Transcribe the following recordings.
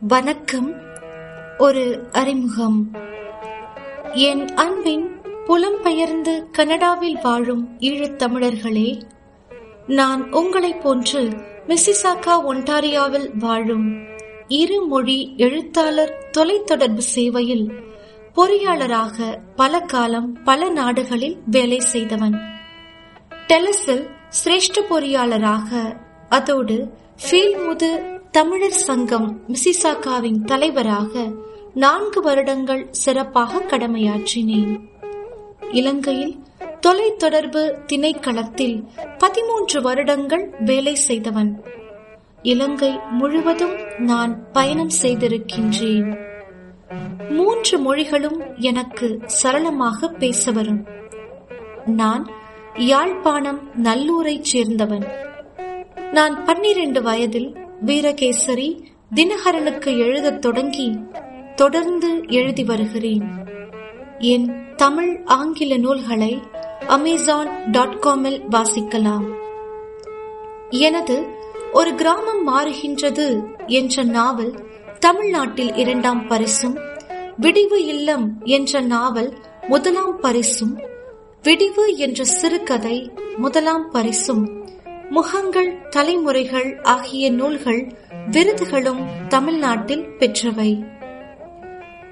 வணக்கம். ஒரு அறிமுகம். என் அன்பின் புலம்பெயர்ந்து கனடாவில் வாழும் ஈழத்தமிழர்களே நான் உங்களைப் போன்று மிசிசாகா ஒன்டாரியாவில் வாழும் இருமொழி எழுத்தாளர் தொலைத்தொடர்பு சேவையில் பொறியாளராக பல காலம் பல நாடுகளில் வேலை செய்தவன். டெலஸில் சிரேஷ்ட பொறியாளராக அதோடு ஃபீல்முது தமிழர் சங்கம் மிசிசாகாவின் தலைவராக நான்கு வருடங்கள் சிறப்பாக கடமையாற்றினேன். இலங்கையில் தொலைத்தொடர்பு திணைக்களத்தில் பதிமூன்று வருடங்கள் வேலை செய்தவன். இலங்கை முழுவதும் நான் பயணம் செய்திருக்கின்றேன். மூன்று மொழிகளும் எனக்கு சரளமாக பேச வரும். நான் யாழ்ப்பாணம் நல்லூரைச் சேர்ந்தவன். நான் பன்னிரண்டு வயதில் வீரகேசரி தினகரனுக்கு எழுதத் தொடங்கி தொடர்ந்து எழுதி வருகிறேன். என் தமிழ் ஆங்கில நூல்களை அமேசான் டாட் காமில் வாசிக்கலாம். எனது ஒரு கிராமம் மாறுகின்றது என்ற நாவல் தமிழ்நாட்டில் இரண்டாம் பரிசும் விடிவு இல்லம் என்ற நாவல் முதலாம் பரிசும் விடிவு என்ற சிறுகதை முதலாம் பரிசும். முகங்கள் தலைமுறைகள் ஆகிய நூல்கள் விருதுகளும் தமிழ்நாட்டில் பெற்றவை.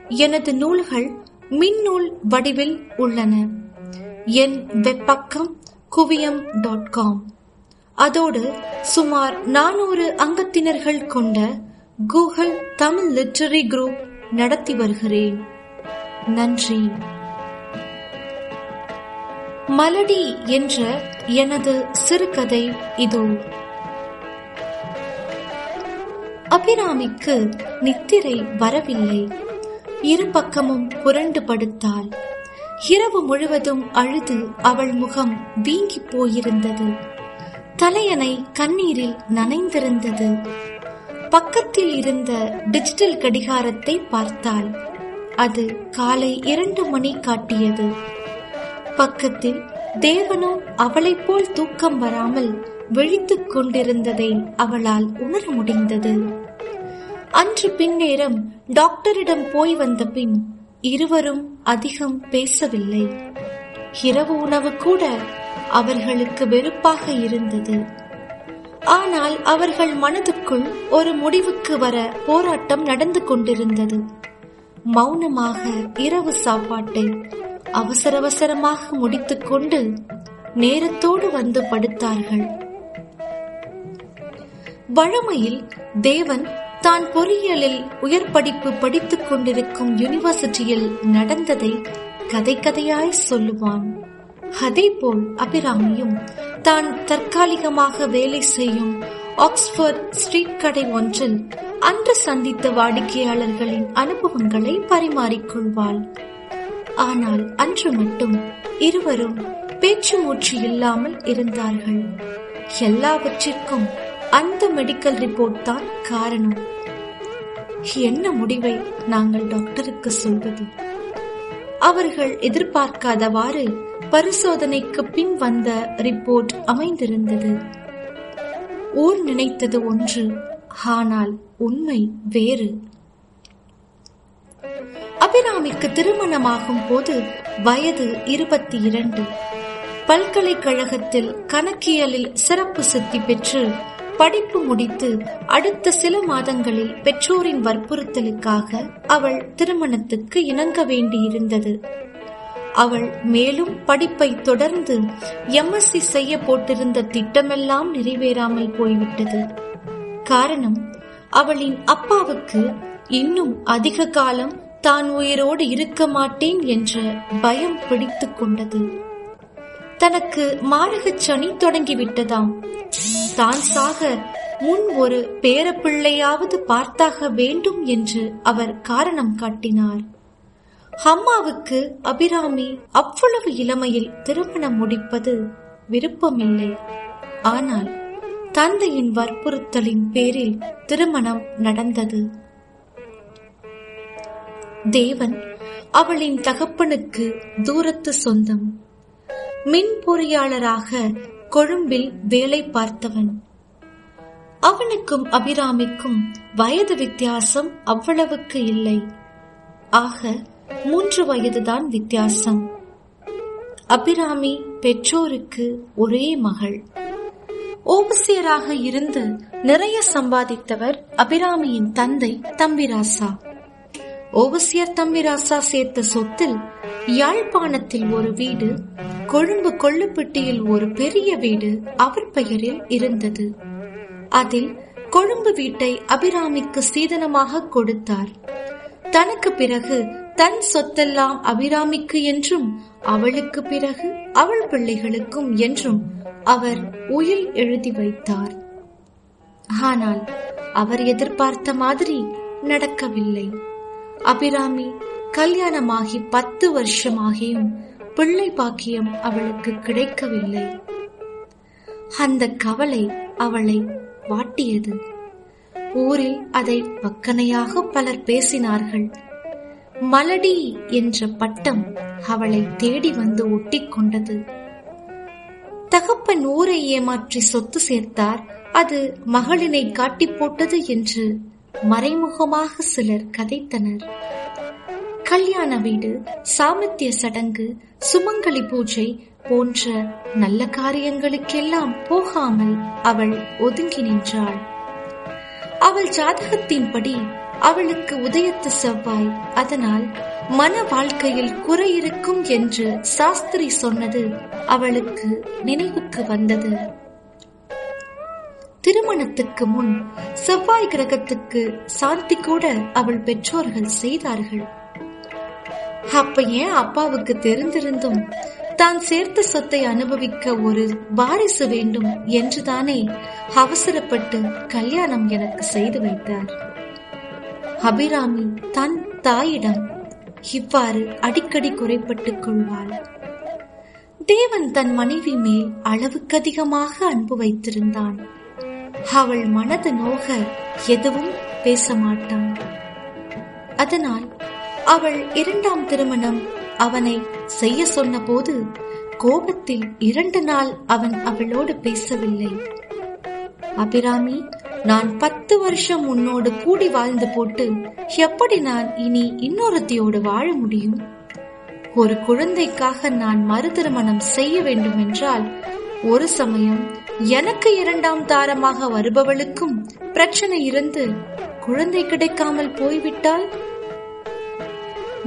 எனது நூல்கள் மின்னூல் வடிவில் உள்ளன. என் வெப்பக்கம் குவியம் டாட் காம். அதோடு சுமார் நானூறு அங்கத்தினர்கள் கொண்ட கூகுள் தமிழ் லிட்டரரி குரூப் நடத்தி வருகிறேன். நன்றி. மலடி என்ற எனது சிறுகதை இதோ. அபிராமிக்கு நித்திரை வரவில்லை. இரு பக்கமும் புரண்டு படுத்தாள். இரவு முழுவதும் அழுது அவள் முகம் வீங்கி போயிருந்தது. தலையணை கண்ணீரில் நனைந்திருந்தது. பக்கத்தில் இருந்த டிஜிட்டல் கடிகாரத்தை பார்த்தாள். அது காலை இரண்டு மணி காட்டியது. பக்கத்தில் தேவனும் அவளைப் போல் தூக்கம் வராமல் விழித்துக் கொண்டிருந்ததை அவளால் உணர முடிந்தது. அன்று பின்னேரம் டாக்டரிடம் போய் வந்த பின் இருவரும் அதிகம் பேசவில்லை. இரவு உணவு கூட அவர்களுக்கு வெறுப்பாக இருந்தது. ஆனால் அவர்கள் மனதுக்குள் ஒரு முடிவுக்கு வர போராட்டம் நடந்து கொண்டிருந்தது. மௌனமாக இரவு சாப்பாட்டை அவசர அவசரமாக முடித்துக்கொண்டு நேரத்தோடு வந்து படுத்தார்கள். வழமையில் தேவன் தான் பொறியியலில் உயர் படிப்பு படித்துக் கொண்டிருக்கும் யூனிவர்சிட்டியில் நடந்ததை கதை கதையாய் சொல்லுவான். அதேபோல் அபிராமியும் தான் தற்காலிகமாக வேலை செய்யும் ஆக்ஸ்போர்ட் ஸ்ட்ரீட் கடை ஒன்றில் அன்று சந்தித்த வாடிக்கையாளர்களின் அனுபவங்களை பரிமாறிக்கொள்வாள். ஆனால் அன்று மட்டும் இருவரும் பேச்சு மூச்சு இல்லாமல் இருந்தார்கள். எல்லாவற்றிற்கும் அந்த மெடிக்கல் ரிப்போர்ட் தான் காரணம். என்ன முடிவை நாங்கள் டாக்டருக்கு சொல்வது? அவர்கள் எதிர்பார்க்காதவாறு பரிசோதனைக்கு பின் வந்த ரிப்போர்ட் அமைந்திருந்தது. ஊர் நினைத்தது ஒன்று ஆனால் உண்மை வேறு. அபிராமிக்கு திருமணமாகும் போது வயது இருபத்தி இரண்டு பல்கலைக்கழகத்தில் கணக்கியலில் சிறப்பு சித்தி பெற்று படிப்பு முடித்து அடுத்த சில மாதங்களில் பெற்றோரின் வற்புறுத்தலுக்காக அவள் திருமணத்துக்கு இணங்க வேண்டியிருந்தது. அவள் மேலும் படிப்பை தொடர்ந்து எம்எஸ்சி செய்ய போட்டிருந்த திட்டமெல்லாம் நிறைவேறாமல் போய்விட்டது. காரணம் அவளின் அப்பாவுக்கு இன்னும் அதிக காலம் தான் உயிரோடு இருக்க மாட்டேன் என்ற பயம் பிடித்து கொண்டது. தனக்கு மாரகச் சனி தொடங்கிவிட்டதாம். தான் சாக முன் ஒரு பேரப்பிள்ளையாவது பார்த்தாக வேண்டும் என்று அவர் காரணம் காட்டினார். அம்மாவுக்கு அபிராமி அவ்வளவு இளமையில் திருமணம் முடிப்பது விருப்பமில்லை. ஆனால் தந்தையின் வற்புறுத்தலின் பேரில் திருமணம் நடந்தது. தேவன் அவளின் தகப்பனுக்கு தூரத்து சொந்தம். மின் பொறியாளராக கொழும்பில் வேலை பார்த்தவன். அவனுக்கும் அபிராமிக்கும் வயது வித்தியாசம் அவ்வளவுக்கு இல்லை. ஆக மூன்று வயதுதான் வித்தியாசம். அபிராமி பெற்றோருக்கு ஒரே மகள். ஓபசியராக இருந்து நிறைய சம்பாதித்தவர் அபிராமியின் தந்தை தம்பிராசா. ஓவசியர் தம்பிராசா சேர்த்த சொத்தில் யாழ்ப்பாணத்தில் ஒரு வீடு கொழும்பு கொள்ளுப்பட்டியில் ஒரு பெரிய வீடு அவர் பெயரில் இருந்தது. அதில் கொழும்பு வீட்டை அபிராமிக்கு சீதனமாக கொடுத்தார். தனக்கு பிறகு தன் சொத்தெல்லாம் அபிராமிக்கு என்றும் அவளுக்கு பிறகு அவள் பிள்ளைகளுக்கும் என்றும் அவர் உயில் எழுதி வைத்தார். ஆனால் அவர் எதிர்பார்த்த மாதிரி நடக்கவில்லை. அபிராமி கல்யாணமாகி பத்து வருஷமாகியும் பிள்ளை பாக்கியம் அவளுக்கு கிடைக்கவில்லை. அந்த கவலை அவளை வாட்டியது. ஊரில் அதை பக்கனையாக பலர் பேசினார்கள். மலடி என்ற பட்டம் அவளை தேடி வந்து ஒட்டிக் கொண்டது. தகப்பன் ஊரை ஏமாற்றி சொத்து சேர்த்தார் அது மகளினை காட்டி போட்டது என்று மறைமுகமாக சிலர் கதைத்தனர். கல்யாண வீடு சாமத்திய சடங்கு சுமங்கலி பூஜை போன்ற நல்ல காரியங்களுக்கெல்லாம் போகாமல் அவள் ஒதுங்கி நின்றாள். அவள் ஜாதகத்தின்படி அவளுக்கு உதயத்து செவ்வாய். அதனால் மன வாழ்க்கையில் குறை இருக்கும் என்று சாஸ்திரி சொன்னது அவளுக்கு நினைவுக்கு வந்தது. திருமணத்துக்கு முன் செவ்வாய் கிரகத்துக்கு சாந்தி கூட அவள் பெற்றோர்கள் செய்தார்கள். அப்ப ஏன் அப்பாவுக்கு தெரிந்திருந்தும் தான் சேர்த்த சொத்தை அனுபவிக்க ஒரு வாரிசு வேண்டும் என்றுதானே அவசரப்பட்டு கல்யாணம் எனக்கு செய்து வைத்தார். அபிராமி தன் தாயிடம் இவ்வாறு அடிக்கடி குறைப்பட்டுக் கொள்வாள். தேவன் தன் மனைவி மேல் அளவுக்கு அதிகமாக அன்பு வைத்திருந்தான். அவள் மனது நோக எதுவும் பேச மாட்டான் அதனால் அவள் இரண்டாம் திருமணம் அவனை செய்ய சொன்னபோது கோபத்தில் இரண்டு நாள் அவன் அவளோடு பேசவில்லை. அபிராமி நான் பத்து வருஷம் உன்னோடு கூடி வாழ்ந்து போட்டு எப்படி நான் இனி இன்னொருத்தியோடு வாழ முடியும்? ஒரு குழந்தைக்காக நான் மறு திருமணம் செய்ய வேண்டும் என்றால் ஒரு சமயம் எனக்கு இரண்டாம் தாரமாக வருபவளுக்கும் பிரச்சனை இருந்து குழந்தை கிடைக்காமல் போய்விட்டால்?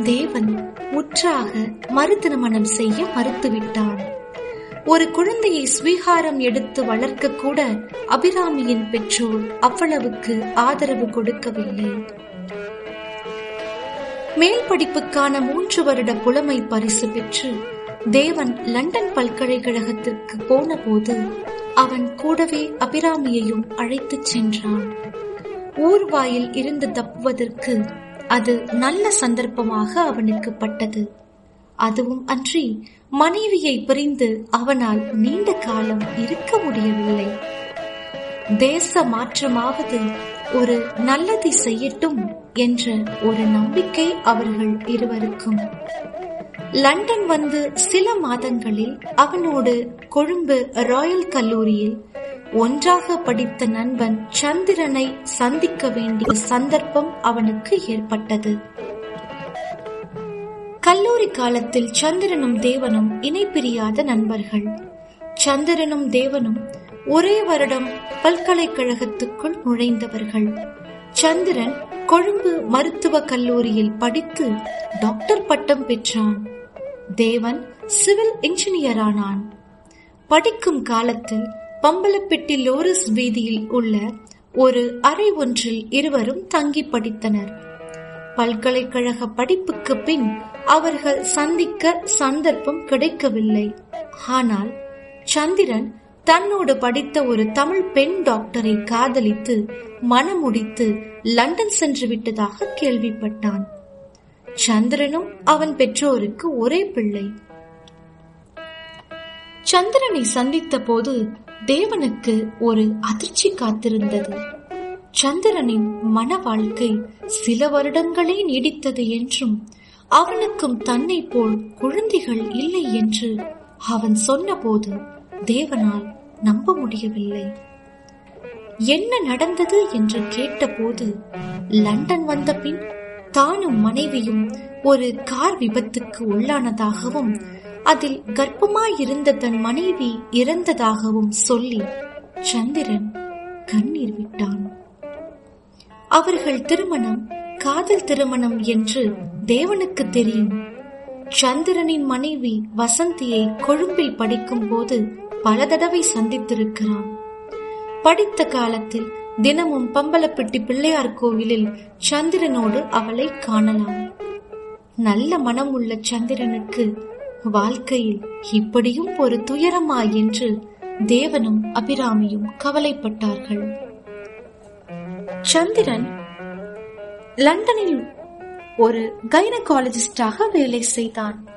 தேவன் முற்றாக மறு திருமணம் செய்ய மறுத்துவிட்டான். ஒரு குழந்தையை ஸ்வீகாரம் எடுத்து வளர்க்க கூட அபிராமியின் பெற்றோர் அவ்வளவுக்கு ஆதரவு கொடுக்கவில்லை. மேல் படிப்புக்கான மூன்று வருட புலமை பரிசு பெற்று தேவன் லண்டன் பல்கலைக்கழகத்திற்கு போன போது அவன் கூடவே அபிராமியையும் அழைத்துச் சென்றான். ஊர்வாயில் இருந்து தப்புவதற்கு அது நல்ல சந்தர்ப்பமாக அவனுக்கு பட்டது. அதுவும் அன்றி மனைவியை பிரிந்து அவனால் நீண்ட காலம் இருக்க முடியவில்லை. தேச மாற்றமாவது ஒரு நல்லதை செய்யட்டும் என்ற ஒரு நம்பிக்கை அவர்கள் இருவருக்கும். லண்டன் வந்து சில மாதங்களில் அவனோடு கொழும்பு ராயல் கல்லூரியில் ஒன்றாக படித்த நண்பன் சந்திரனை சந்திக்க வேண்டிய சந்தர்ப்பம் அவனுக்கு ஏற்பட்டது. கல்லூரி காலத்தில் சந்திரனும் தேவனும் இணைப்பிரியாத நண்பர்கள். சந்திரனும் தேவனும் ஒரே வருடம் பல்கலைக்கழகத்துக்குள் நுழைந்தவர்கள். சந்திரன் கொழும்பு மருத்துவக் கல்லூரியில் படித்து டாக்டர் பட்டம் பெற்றான். தேவன் சிவில் இன்ஜினியரானான் படிக்கும் காலத்தில் பம்பலப்பட்டி லோரஸ் வீதியில் உள்ள ஒரு அறை ஒன்றில் இருவரும் தங்கி படித்தனர். பல்கலைக்கழக படிப்புக்கு பின் அவர்கள் சந்திக்க சந்தர்ப்பம் கிடைக்கவில்லை. ஆனால் சந்திரன் தன்னோடு படித்த ஒரு தமிழ் பெண் டாக்டரை காதலித்து மனமுடித்து லண்டன் சென்று விட்டதாக கேள்விப்பட்டான். சந்திரனும் அவன் பெற்றோருக்கு ஒரே பிள்ளை. சந்திரனை சந்தித்த போது தேவனுக்கு ஒரு அதிர்ச்சி காத்திருந்தது. சந்திரனின் மன வாழ்க்கை சில வருடங்களே நீடித்தது என்றும் அவனுக்கும் தன்னை போல் குழந்தைகள் இல்லை என்று அவன் சொன்னபோது தேவனால் நம்ப முடியவில்லை. என்ன நடந்தது? என்று கேட்டபோது லண்டன் வந்த பின் தானும் மனைவியும் ஒரு கார் விபத்துக்கு உள்ளானதாகவும் அதில் கர்ப்பமாயிருந்த தன் மனைவி இறந்ததாகவும் சொல்லி சந்திரன் கண்ணீர் விட்டான். அவர்கள் திருமணம் காதல் திருமணம் என்று தேவனுக்கு தெரியும். சந்திரனின் மனைவி வசந்தியை கொழும்பில் படிக்கும் போது பல தடவை சந்தித்திருக்கிறான். படித்த காலத்தில் தினமும் பம்பலப்பட்டி பிள்ளையார் கோவிலில் சந்திரனோடு அவளை காணலாம். நல்ல மனம் உள்ள சந்திரனுக்கு வாழ்க்கையில் இப்படியும் ஒரு துயரமா என்று தேவனும் அபிராமியும் கவலைப்பட்டார்கள். சந்திரன் லண்டனில் ஒரு கைனகாலஜிஸ்டாக வேலை செய்தான்.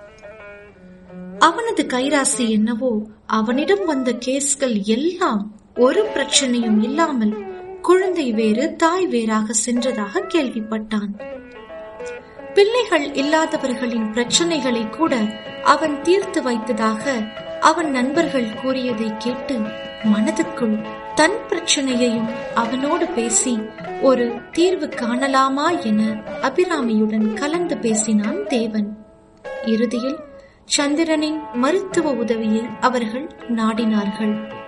அவனது கைராசி என்னவோ அவனிடம் வந்த கேஸ்கள் எல்லாம் ஒரு பிரச்சனையும் இல்லாமல் குழந்தை வேறு தாய் வேறாக சென்றதாக கேள்விப்பட்டான். பிள்ளைகள் இல்லாதவர்களின் பிரச்சனைகளை கூட அவன் தீர்த்து வைத்ததாக அவன் நண்பர்கள் கூறியதை கேட்டு மனதுக்குள் தன் பிரச்சனையையும் அவனோடு பேசி ஒரு தீர்வு காணலாமா என அபிராமியுடன் கலந்து பேசினான் தேவன். இறுதியில் சந்திரனின் மருத்துவ உதவியை அவர்கள் நாடினார்கள்.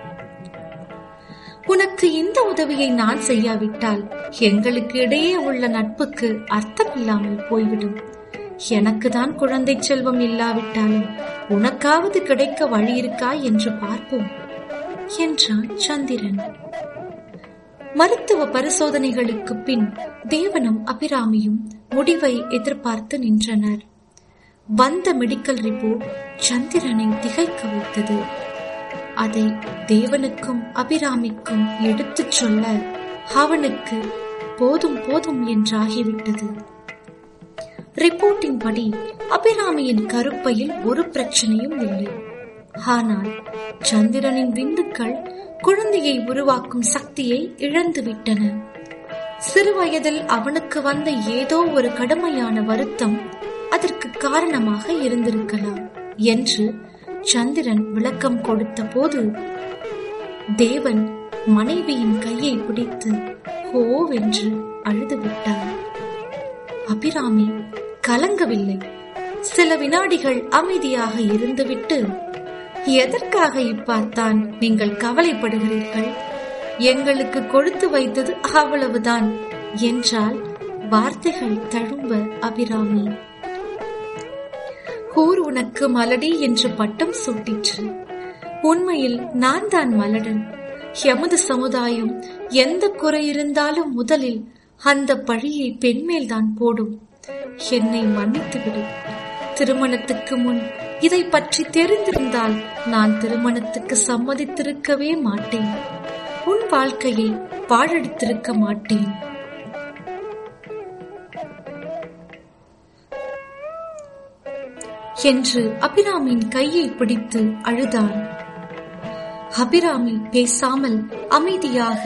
உனக்கு இந்த உதவியை நான் செய்யாவிட்டால் எங்களுக்கு இடையே உள்ள நட்புக்கு அர்த்தமில்லாமல் போய்விடும். எனக்கு தான் குழந்தை செல்வம் இல்லாவிட்டாலும் உனக்காவது கிடைக்க வழி இருக்கா என்று பார்ப்போம் என்றான் சந்திரன். மருத்துவ பரிசோதனைகளுக்கு பின் தேவனும் அபிராமியும் முடிவை எதிர்பார்த்து நின்றனர். வந்த மெடிக்கல் ரிப்போர்ட் சந்திரனை திகைக்க வைத்தது. அதை தேவனுக்கும் அபிராமிக்கும் எடுத்துச் சொல்ல அவனுக்கு போதும் போதும் என்றாகிவிட்டது. ரிப்போர்ட்டின் படி அபிராமியின் கருப்பையில் ஒரு பிரச்சனையும் இல்லை. ஆனால் சந்திரனின் விந்துக்கள் குழந்தையை உருவாக்கும் சக்தியை இழந்துவிட்டன. சிறுவயதில் அவனுக்கு வந்த ஏதோ ஒரு கடுமையான வருத்தம் அதற்கு காரணமாக இருந்திருக்கலாம் என்று சந்திரன் விளக்கம் கொடுத்த போது தேவன் மனைவியின் கையை பிடித்து ஹோவென்று அழுதுவிட்டார். அபிராமி கலங்கவில்லை. சில வினாடிகள் அமைதியாக இருந்துவிட்டு எதற்காக இப்பார்த்தான்? நீங்கள் கவலைப்படுகிறீர்கள். எங்களுக்கு கொடுத்து வைத்தது அவ்வளவுதான் என்றால் வார்த்தைகள் தழும்ப அபிராமி. கூர் உனக்கு மலடி என்று பட்டம் சூட்டிற்று. உண்மையில் நான் தான் மலடன். எமது சமுதாயம் எந்த குறை இருந்தாலும் முதலில் அந்த பழியை பெண்மேல் தான் போடும். என்னை மன்னித்துவிடு. திருமணத்துக்கு முன் இதை பற்றி தெரிந்திருந்தால் நான் திருமணத்துக்கு சம்மதித்திருக்கவே மாட்டேன். உன் வாழ்க்கையை பாழடித்திருக்க மாட்டேன். என்று அபிராமின் கையை பிடித்து அழுதான். அபிராமி பேசாமல் அமைதியாக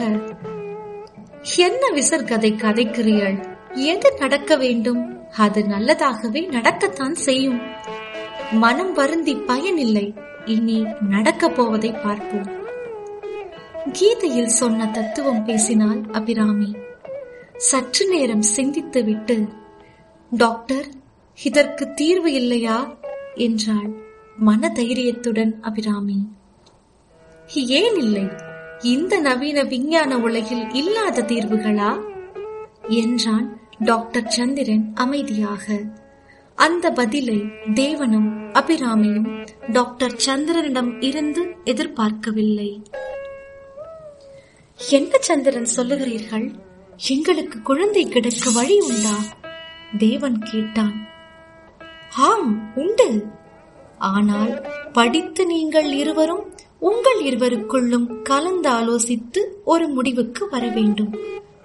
என்ன விசர்கதை கதைக்கிறீள் எது நடக்க வேண்டும்? அது நல்லதாகவே நடக்கத்தான் செய்யும். மனம் வருந்தி பயனில்லை. இனி நடக்கப் போவதை பார்ப்போம். கீதையில் சொன்ன தத்துவம் பேசினாள் அபிராமி சற்று நேரம் சிந்தித்துவிட்டு டாக்டர் இதற்கு தீர்வு இல்லையா? என்றாள் மன தைரியத்துடன் அபிராமி ஏன் இல்லை? இந்த நவீன விஞ்ஞான உலகில் இல்லாத தீர்வுகளா? என்றான் டாக்டர் சந்திரன் அமைதியாக. அந்த பதிலை தேவனும் அபிராமியும் டாக்டர் சந்திரனிடம் இருந்து எதிர்பார்க்கவில்லை. என்ன சந்திரன் சொல்லுகிறீர்கள்? எங்களுக்கு குழந்தை கிடைக்க வழி உண்டா? தேவன் கேட்டான். ஆம் உண்டு. ஆனால் படித்து நீங்கள் இருவரும் உங்கள் இருவருக்குள்ளும் கலந்து ஆலோசித்து ஒரு முடிவுக்கு வர வேண்டும்.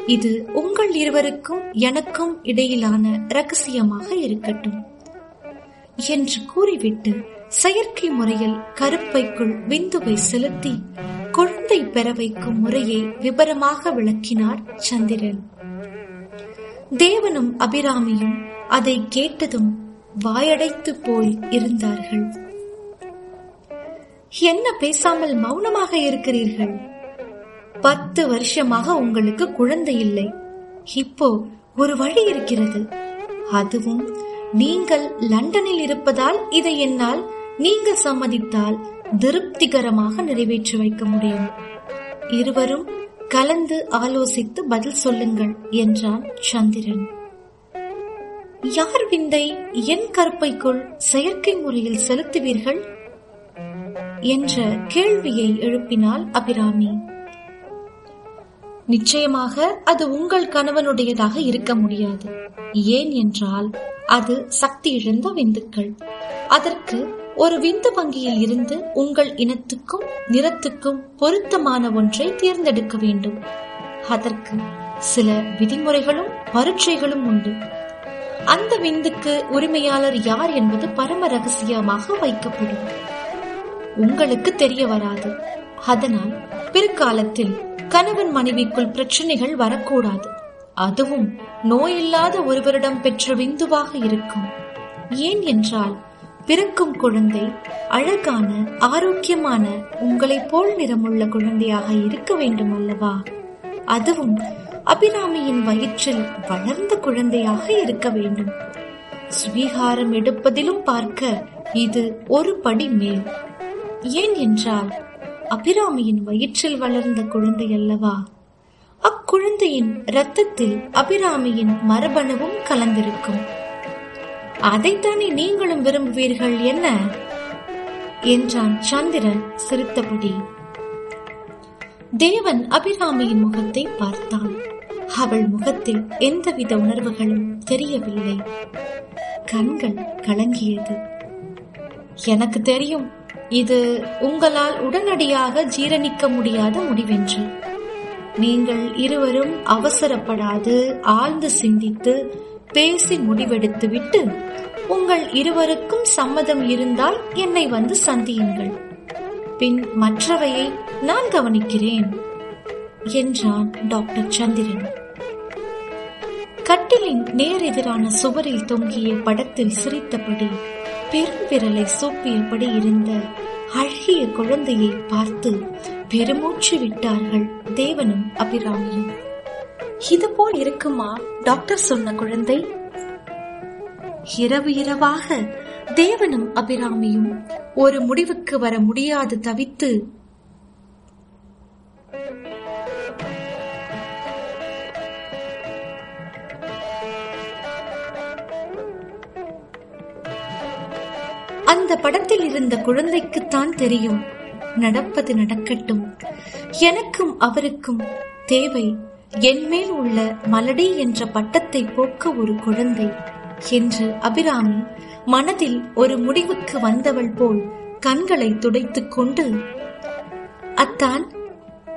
இது உங்கள் இருவருக்கும் எனக்கும் இடையிலான ரகசியமாக இருக்கட்டும். என்று கூறிவிட்டு செயற்கை முறையில் கருப்பைக்குள் விந்துவை செலுத்தி குழந்தை பெற வைக்கும் முறையை விபரமாக விளக்கினார் சந்திரன். தேவனும் அபிராமியும் அதை கேட்டதும் வாயடைத்து போய் இருந்தார்கள். என்ன பேசாமல் மௌனமாக இருக்கிறீர்கள்? பத்து வருஷமாக உங்களுக்கு குழந்தை இல்லை. இப்போ ஒரு வழி இருக்கிறது. அதுவும் நீங்கள் லண்டனில் இருப்பதால் இதை என்னால் நீங்கள் சம்மதித்தால் திருப்திகரமாக நிறைவேற்றி வைக்க முடியும். இருவரும் கலந்து ஆலோசித்து பதில் சொல்லுங்கள் என்றான் சந்திரன். யார் விந்தை என் கற்பைக்குள் செயற்கை முறையில் செலுத்துவீர்கள்? என்ற கேள்வியை எழுப்பினாள் அபிராமி. நிச்சயமாக அது உங்கள் கணவனுடையதாக இருக்க முடியாது. ஏன் என்றால் அது சக்தி இழந்த விந்துக்கள். அதற்கு ஒரு விந்து வங்கியில் இருந்து உங்கள் இனத்துக்கும் நிறத்துக்கும் பொருத்தமான ஒன்றை தேர்ந்தெடுக்க வேண்டும். அதற்கு சில விதிமுறைகளும் பரீட்சைகளும் உண்டு. அந்த விந்துக்கு உரிமையாளர் யார் என்பது பரம ரகசியமாக வைக்கப்படும். உங்களுக்கு தெரிய வராது. அதனால் பிற்காலத்தில் கணவன் மனைவிக்குள் பிரச்சனைகள் வரக்கூடாது. அதுவும் நோயில்லாத ஒருவரிடம் பெற்ற விந்துவாக இருக்கும். ஏன் என்றால் பிறக்கும் குழந்தை அழகான ஆரோக்கியமான உங்களைப் போல் நிறமுள்ள குழந்தையாக இருக்க வேண்டும் அல்லவா? அதுவும் அபிராமியின் வயிற்றில் வளர்ந்த குழந்தையாக இருக்க வேண்டும். ஸ்வீகாரம் எடுப்பதிலும் பார்க்க இது ஒரு படி மேல். ஏன் என்றால் அபிராமியின் வயிற்றில் வளர்ந்த குழந்தை அல்லவா? அக்குழந்தையின் இரத்தத்தில் அபிராமியின் மரபணுவும் கலந்திருக்கும். அதைத்தானே நீங்களும் விரும்புவீர்கள் என்ன? என்றான் சந்திரன் சிரித்தபடி. தேவன் அபிராமியின் முகத்தை பார்த்தான். அவள் முகத்தில் எந்தவித உணர்வுகளும் தெரியவில்லை. கண்கள் கலங்கியது. எனக்கு தெரியும். இது உங்களால் உடனடியாக ஜீரணிக்க முடியாத முடிவென்று. நீங்கள் இருவரும் அவசரப்படாது ஆழ்ந்து சிந்தித்து பேசி முடிவெடுத்துவிட்டு உங்கள் இருவருக்கும் சம்மதம் இருந்தால் என்னை வந்து சந்தியுங்கள். பின் மற்றவையை நான் கவனிக்கிறேன். என்றான் டாக்டர் சந்திரன். கட்டிலின் நேரெதிரான சுவரில் தொங்கிய படத்தில் சிரித்தபடி பெருவிரலை சூப்பியபடி இருந்த அழகிய குழந்தையை பார்த்து பெருமூச்சு விட்டார்கள் தேவனும் அபிராமியும். இது போல் இருக்குமா? டாக்டர் சொன்ன குழந்தை. இரவு இரவாக தேவனும் அபிராமியும் ஒரு முடிவுக்கு வர முடியாது தவித்து அந்த படத்தில் இருந்த குழந்தைக்குத்தான் தெரியும். நடப்பது நடக்கட்டும். எனக்கும் அவருக்கும் தேவை. என்மேல் உள்ள மலடி என்ற பட்டத்தை போக்க ஒரு குழந்தை என்று அபிராமி மனதில் ஒரு முடிவுக்கு வந்தவள் போல் கண்களை துடைத்துக் கொண்டு அத்தான்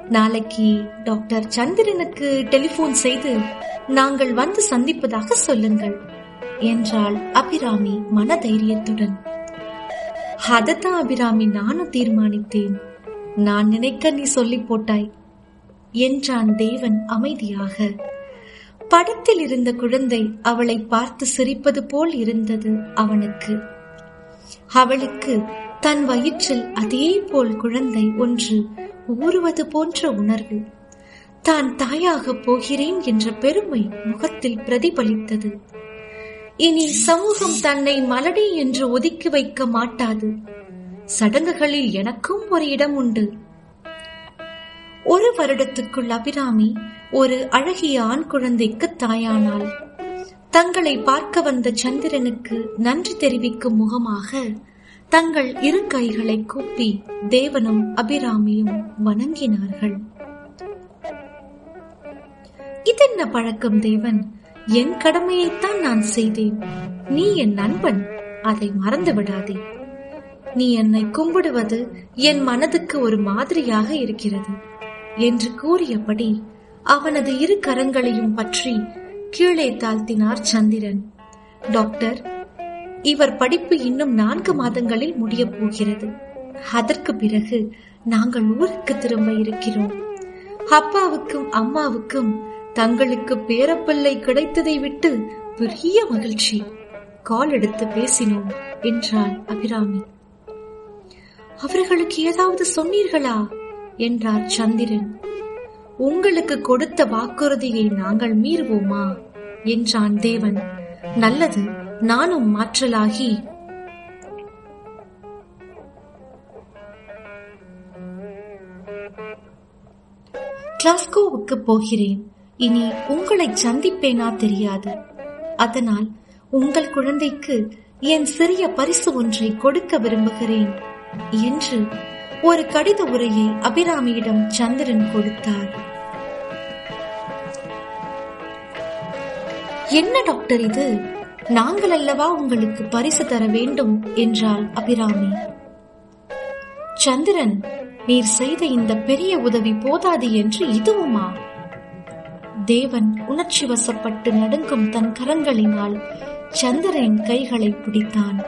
நாளைக்கு டாக்டர் சந்திரனுக்கு டெலிபோன் செய்து நாங்கள் வந்து சந்திப்பதாக சொல்லுங்கள் என்றாள் அபிராமி மனதைரியத்துடன். அதத்தான் அபிராமி நானும் தீர்மானித்தேன். நான் நினைக்க நீ சொல்லி போட்டாய். என்றான் தேவன் அமைதியாக. படத்தில் இருந்த குழந்தை அவளை பார்த்து சிரிப்பது போல் இருந்தது அவனுக்கு. அவளுக்கு தன் வயிற்றில் அதே போல் குழந்தை ஒன்று ஊறுவது போன்ற உணர்வு. தான் தாயாக போகிறேன் என்ற பெருமை முகத்தில் பிரதிபலித்தது. இனி சமூகம் தன்னை மலடி என்று ஒதுக்கி வைக்க மாட்டாது. சடங்குகளில் எனக்கும் ஒரு இடம் உண்டு. ஒரு வருடத்துக்குள் அபிராமி ஒரு அழகிய ஆண் குழந்தைக்கு தாயானாள். தங்களை பார்க்க வந்த சந்திரனுக்கு நன்றி தெரிவிக்கும் முகமாக தங்கள் இரு கைகளை கூப்பி தேவனும் அபிராமியும் வணங்கினார்கள். இதென்ன பழக்கம் தேவன்? என் கடமையைத்தான் நான் செய்தேன். நீ என் நண்பன். அதை மறந்து விடாதே நீ என்னை கும்பிடுவது என் மனதுக்கு ஒரு மாதிரியாக இருக்கிறது என்று கூறியபடி அவனது இரு கரங்களையும் பற்றி கீழே தாழ்த்தினார் சந்திரன். டாக்டர் இவர் படிப்பு இன்னும் நான்கு மாதங்களில் முடியப் போகிறது. அதற்கு பிறகு நாங்கள் ஊருக்கு திரும்ப இருக்கிறோம். அப்பாவுக்கும் அம்மாவுக்கும் தங்களுக்கு பேரப்பிள்ளை கிடைத்ததை விட்டு பெரிய மகிழ்ச்சி. கால் எடுத்து பேசினோம் என்றாள் அபிராமி. அவர்களுக்கு ஏதாவது சொன்னீர்களா? என்றார் சந்திரன். உங்களுக்கு கொடுத்த வாக்குறுதியை நாங்கள் மீறுவோமா? என்றான் தேவன். நல்லது நானும் மாற்றலாகி. கிளாஸ்கோவுக்கு போகிறேன். இனி உங்களை சந்திப்பேனா தெரியாது. அதனால் உங்கள் குழந்தைக்கு என் சிறிய பரிசு ஒன்றை கொடுக்க விரும்புகிறேன் என்று ஒரு கடித உரையை அபிராமியிடம் சந்திரன் கொடுத்தார். என்ன டாக்டர் இது? நாங்கள் அல்லவா உங்களுக்கு பரிசு தர வேண்டும்? என்றாள் அபிராமி. சந்திரன் நீர் செய்த இந்த பெரிய உதவி போதாது என்று இதுவுமா? தேவன் உணர்ச்சி வசப்பட்டு நடுங்கும் தன் கரங்களினால் சந்திரனின் கைகளை பிடித்தான்.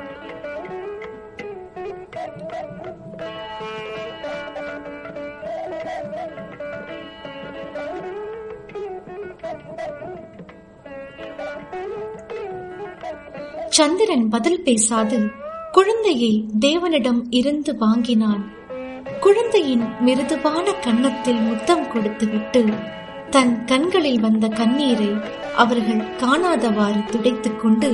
சந்திரன் பதில் பேசாது குழந்தையை தேவனிடம் இருந்து வாங்கினான். குழந்தையின் மிருதுவான கன்னத்தில் முத்தம் கொடுத்துவிட்டு தன் கண்களில் வந்த கண்ணீரை அவர்கள் காணாதவாறு துடைத்துக் கொண்டு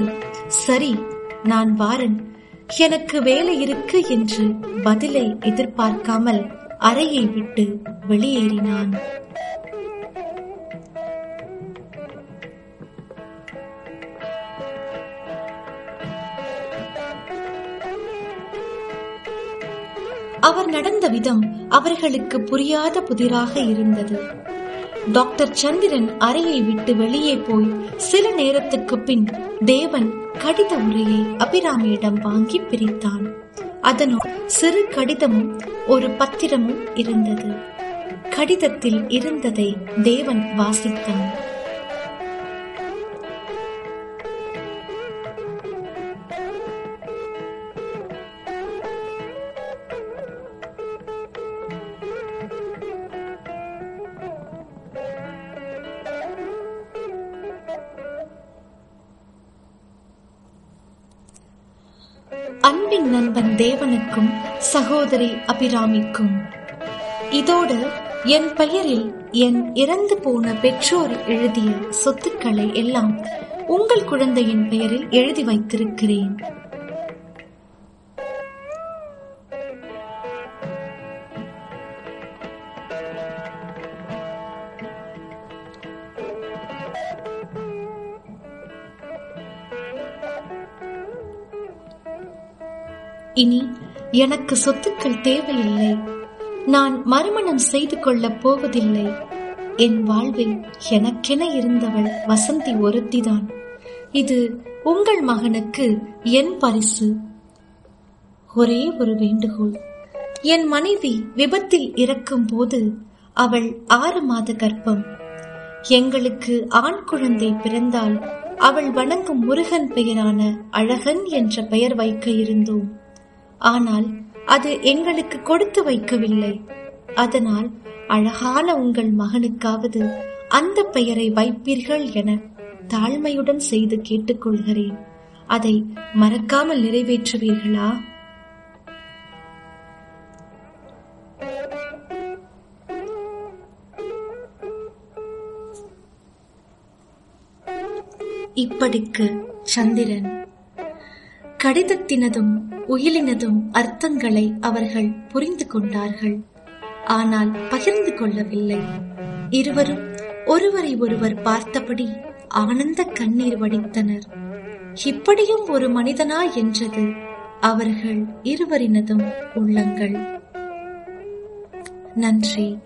சரி நான் வாரன். எனக்கு வேலை இருக்கு என்று பதிலை எதிர்பார்க்காமல் அறையை விட்டு வெளியேறினான். அவர் நடந்த விதம் அவர்களுக்கு புரியாத புதிராக இருந்தது. டாக்டர் சந்திரன் அறையை விட்டு வெளியே போய் சில நேரத்துக்கு பின் தேவன் கடித உரையை அபிராமியிடம் வாங்கி பிரித்தான். அதனுள் சிறு கடிதமும் ஒரு பத்திரமும் இருந்தது. கடிதத்தில் இருந்ததை தேவன் வாசித்தான். தேவனுக்கும் சகோதரி அபிராமிக்கும். இதோடு என் பெயரில் என் இறந்து போன பெற்றோர் எழுதிய சொத்துக்களை எல்லாம் உங்கள் குழந்தையின் பெயரில் எழுதி வைத்திருக்கிறேன். இனி எனக்கு சொத்துக்கள் தேவையில்லை. நான் மறுமணம் செய்து கொள்ளப் போவதில்லை. என் வாழ்வில் எனக்கென இருந்தவள் வசந்தி ஒருத்திதான். இது உங்கள் மகனுக்கு என் பரிசு. ஒரே ஒரு வேண்டுகோள். என் மனைவி விபத்தில் இறக்கும் போது அவள் ஆறு மாத கர்ப்பம். எங்களுக்கு ஆண் குழந்தை பிறந்தால் அவள் வணங்கும் முருகன் பெயரான அழகன் என்ற பெயர் வைக்க இருந்தோம். ஆனால் அது எங்களுக்கு கொடுத்து வைக்கவில்லை. அதனால் அழகான உங்கள் மகனுக்காவது அந்த பெயரை வைப்பீர்கள் என தாழ்மையுடன் செய்து கேட்டுக்கொள்கிறேன். அதை மறக்காமல் நிறைவேற்றுவீர்களா? இப்படிக்கு சந்திரன் கடிதத்தினதும் உயிலினதும் அர்த்தங்களை அவர்கள் புரிந்து கொண்டார்கள். ஆனால் பகிர்ந்து கொள்ளவில்லை. இருவரும் ஒருவரை ஒருவர் பார்த்தபடி ஆனந்த கண்ணீர் வடித்தனர். இப்படியும் ஒரு மனிதனா? என்றது அவர்கள் இருவரினதும் உள்ளங்கள். நன்றி.